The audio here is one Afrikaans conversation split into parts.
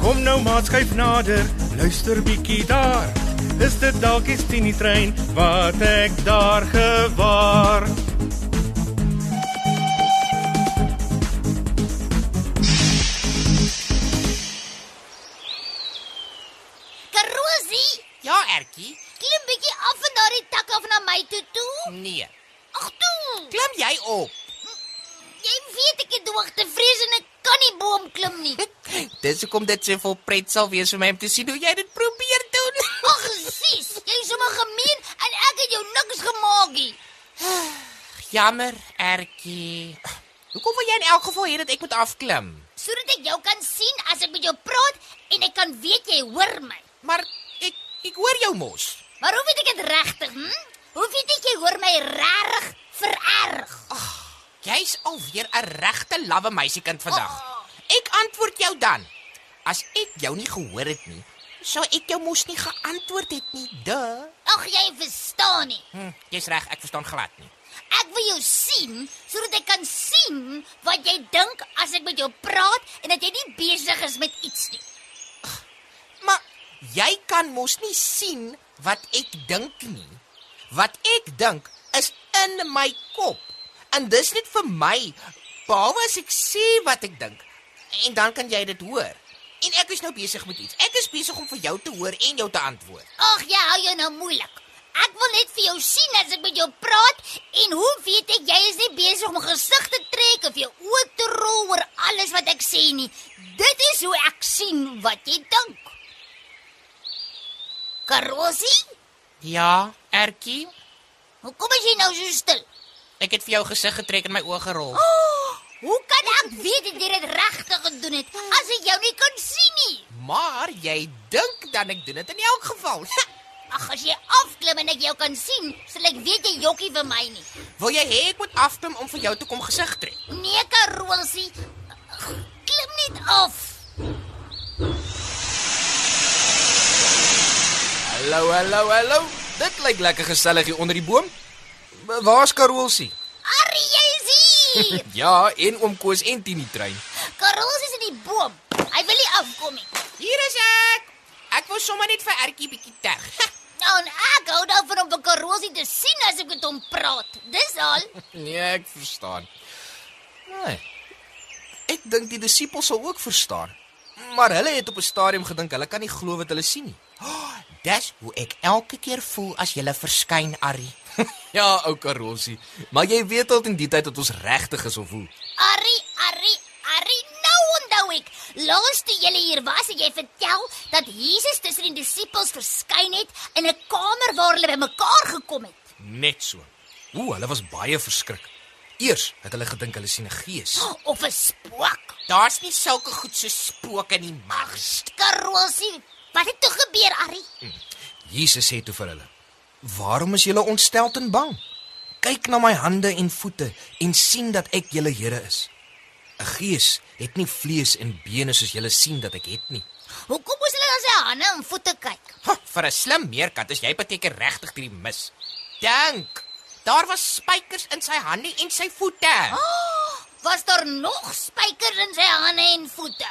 Kom nou maat skuif nader, luister bietjie daar. Is dit dalk die Tini trein wat ek daar gewaar? Karosie, Ja, Ertjie. klim bietjie af van daardie tak af na my toe toe. Nee. Ag toe. Klim jy op. Jy weet ek het hoogte vrees en ek kan nie boom klim nie. Dis hoekom dit so vol pret sal wees vir my om te sien hoe jy dit probeer doen. Ag, sis, jy is sommer gemeen en ek het jou niks gemaak nie. Jammer, Ertjie. Hoekom wil jy in elk geval hê dat ek moet afklim? Sodat ek jou kan sien as ek met jou praat en ek kan weet jy hoor my. Maar ek ek hoor jou mos. Maar hoe weet ek dit regtig, hm? Hoe weet ek jy hoor my regtig vererg? Jy's alweer 'n regte lawwe meisiekind vandag. Ek antwoord jou dan. As ek jou nie gehoor het nie, sou ek jou mos nie geantwoord het nie. Duh. Ag, jy verstaan nie. Hm, jy's reg, ek verstaan glad nie. Ek wil jou sien sodat ek kan sien wat jy dink as ek met jou praat en dat jy nie besig is met iets nie. Maar jy kan mos nie sien wat ek dink nie. Wat ek dink is in my kop. En dis net vir my. Behalwe as ek sê wat ek dink. En dan kan jy dit hoor. En ek is nou besig met iets. Ek is besig om vir jou te hoor en jou te antwoord. Ag, jy hou jou nou moeilik. Ek wil net vir jou sien as ek met jou praat en hoe weet ek jy is nie besig om gesig te trek of jou oë te rol oor alles wat ek sê nie. Dit is hoe ek sien wat jy dink. Karosie, Ja, Ertjie, hoekom is jy nou so stil? Ek het vir jou gesig getrek en my oë gerol. Oh, hoe kan ek weet dat jy dit regtig gedoen het as ek jou nie kan sien nie? Maar jy dink dan ek doen dit in elk geval. Ag, as jy afklim en ek jou kan sien, sal ek weet jy jokkie vir my nie. Wil jy hê ek moet afklim om vir jou te kom gesig trek? Nee, Karosie. Klim net af. Hallo, hallo, hallo. Dit lyk lekker gesellig hier onder die boom. Waar's Karolsie? Arrie, is hier. Ja, en oom Koos en Tini trein. Karosie is in die boom. Hy wil nie afkom nie. Hier is ek. Ek wou sommer net vir Ertjie bietjie terg. Nou, en ek hou daarvan om vir Karosie te sien as ek met hom praat. Dis al. Nee, ek verstaan. Nee. Ek dink die disippels sal ook verstaan. Maar hulle het op 'n stadium gedink hulle kan nie glo wat hulle sien nie. Dis hoe ek elke keer voel as jy verskyn, Arrie. Ja, ou Karolsie, maar jy weet al in die tyd dat ons regtig is of hoe. Arrie, Arrie, Arrie, nou onthou ek. Laas toe jy hier was, het jy vertel dat Jesus tussen die disippels verskyn het in 'n kamer waar hulle bymekaar gekom het. Net so. Ooh, hulle was baie verskrik. Eers het hulle gedink hulle sien 'n gees. Of 'n spook. Daar's nie sulke goed so spooke nie, Max. Karosie, wat het toe gebeur, Arrie? Jesus sê toe vir hulle: "Waarom is julle ontsteld en bang? Kyk na my hande en voete en sien dat ek julle Here is. 'n Gees het nie vlees en bene soos julle sien dat ek het nie." Hoekom moes hulle na sy hande en voete kyk? Ha, vir 'n slim meerkat is jy beteken regtig deur die mis. Dink. Daar was spykers in sy hande en sy voete. Oh, was daar nog spykers in sy hande en voete?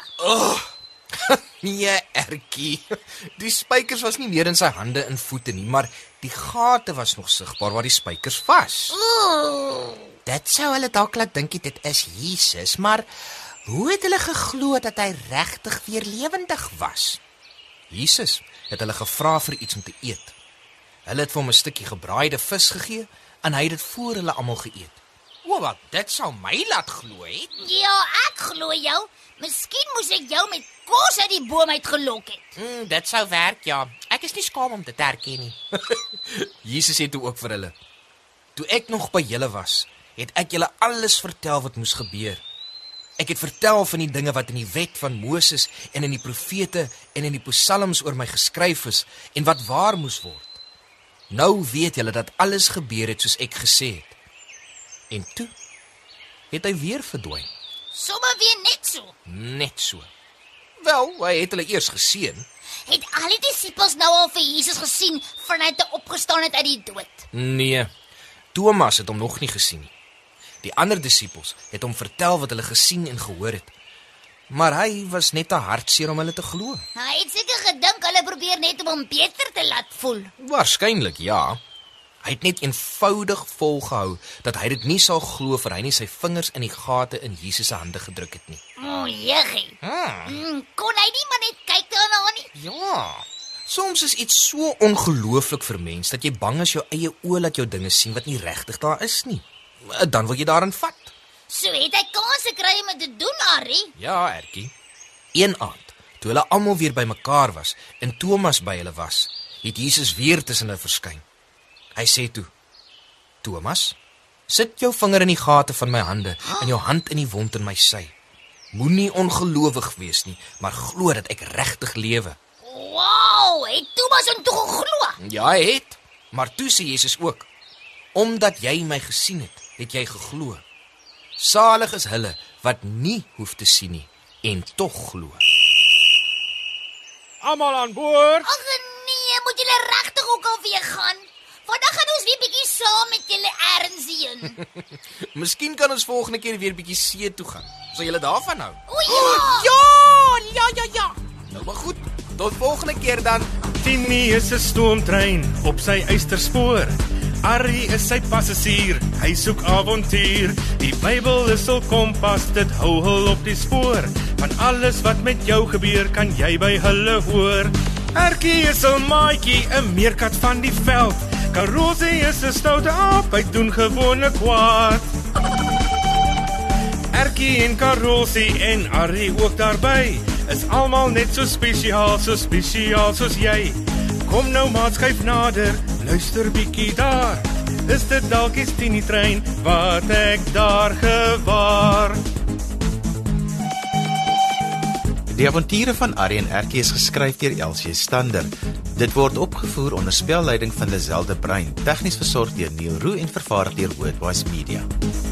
Nee, Ertjie. Die spykers was nie meer in sy hande en voete nie, maar die gate was nog sigbaar waar die spykers was. Ooh. Dit sou hulle dalk laat dink dit is Jesus, maar hoe het hulle geglo dat hy regtig weer lewendig was? Jesus het hulle gevra vir iets om te eet. Hulle het vir hom 'n stukkie gebraaide vis gegee en hy het dit voor hulle almal geëet. O, wat dit sou my laat glo het. Ja, ek glo jou. Miskien moes ek jou met kos uit die boom uitgelok het. Mm, dit sou werk, ja. Ek is nie skaam om dit te erken nie. Jesus het toe ook vir hulle: "Toe ek nog by julle was, het ek julle alles vertel wat moes gebeur. Ek het vertel van die dinge wat in die wet van Moses en in die profete en in die psalms oor my geskryf is en wat waar moes word. Nou weet julle dat alles gebeur het soos ek gesê het." En toe het hy weer verdwyn. Sommige weer net so. Net so. Wel, hy het hulle eers geseën. Het al die disippels nou al vir Jesus gesien vanuit hy opgestaan het uit die dood? Nee. Thomas het hom nog nie gesien nie. Die ander disippels het hom vertel wat hulle gesien en gehoor het. Maar hy was net te hartseer om hulle te glo. Hy het seker gedink hulle probeer net om hom beter te laat voel. Waarskynlik ja. Hy het net eenvoudig volgehou dat hy dit nie sal glo vir hy nie sy vingers in die gate in Jesus se hande gedruk het nie. O, jeggie. Hmm. Mm, kon hy nie maar net kyk daarna nie? Ja. Soms is iets so ongelooflik vir mens dat jy bang is jou eie oë laat jou dinge sien wat nie regtig daar is nie. Dan wil jy daarin vat. So het hy kans gekry om dit te doen, Harry. Ja, Ertjie. Een aand, toe hulle almal weer bymekaar was en Thomas by hulle was, het Jesus weer tussen hulle verskyn. Hy sê toe: "Thomas, sit jou vinger in die gate van my hande en jou hand in die wond in my sy. Moenie ongelowig wees nie, maar glo dat ek regtig lewe." Wow, het Thomas hom toe geglo. Ja, hy het. Maar toe sê Jesus ook: "Omdat jy my gesien het, het jy geglo. Salig is hulle wat nie hoef te sien nie en tog glo." Almal aan boord. Ag nee, moet julle regtig ook al weer gaan? Vandag gaan ons weer bietjie saam met julle erns heen. Miskien kan ons volgende keer weer bietjie see toe gaan. Sal julle daarvan hou? O ja. Ja, ja, ja, ja. Nou maar goed. Tot volgende keer dan. Tini is 'n stoomtrein op sy eysterspoor. Arrie is sy passasier, hy soek avontuur. Die Bybel is hul kompas, dit hou hul op die spoor. Van alles wat met jou gebeur, kan jy by hulle hoor. Erkie is 'n maatjie, 'n meerkat van die veld. Karosie is 'n stoute aap, hy doen gewone kwaad. Erkie en Karosie en Arrie ook daarby is almal net so spesiaal, so spesiaal soos jy. Kom nou maat skuif nader, luister bietjie daar. Is dit dalk die Tini trein wat ek daar gewaar? Die avonture van en Erkie is geskryf deur Elsie Stander. Dit word opgevoer onder spelleiding van Lazelle de Bruin, tegnies versorg deur Neil Roo en vervaar deur Worldwide Media.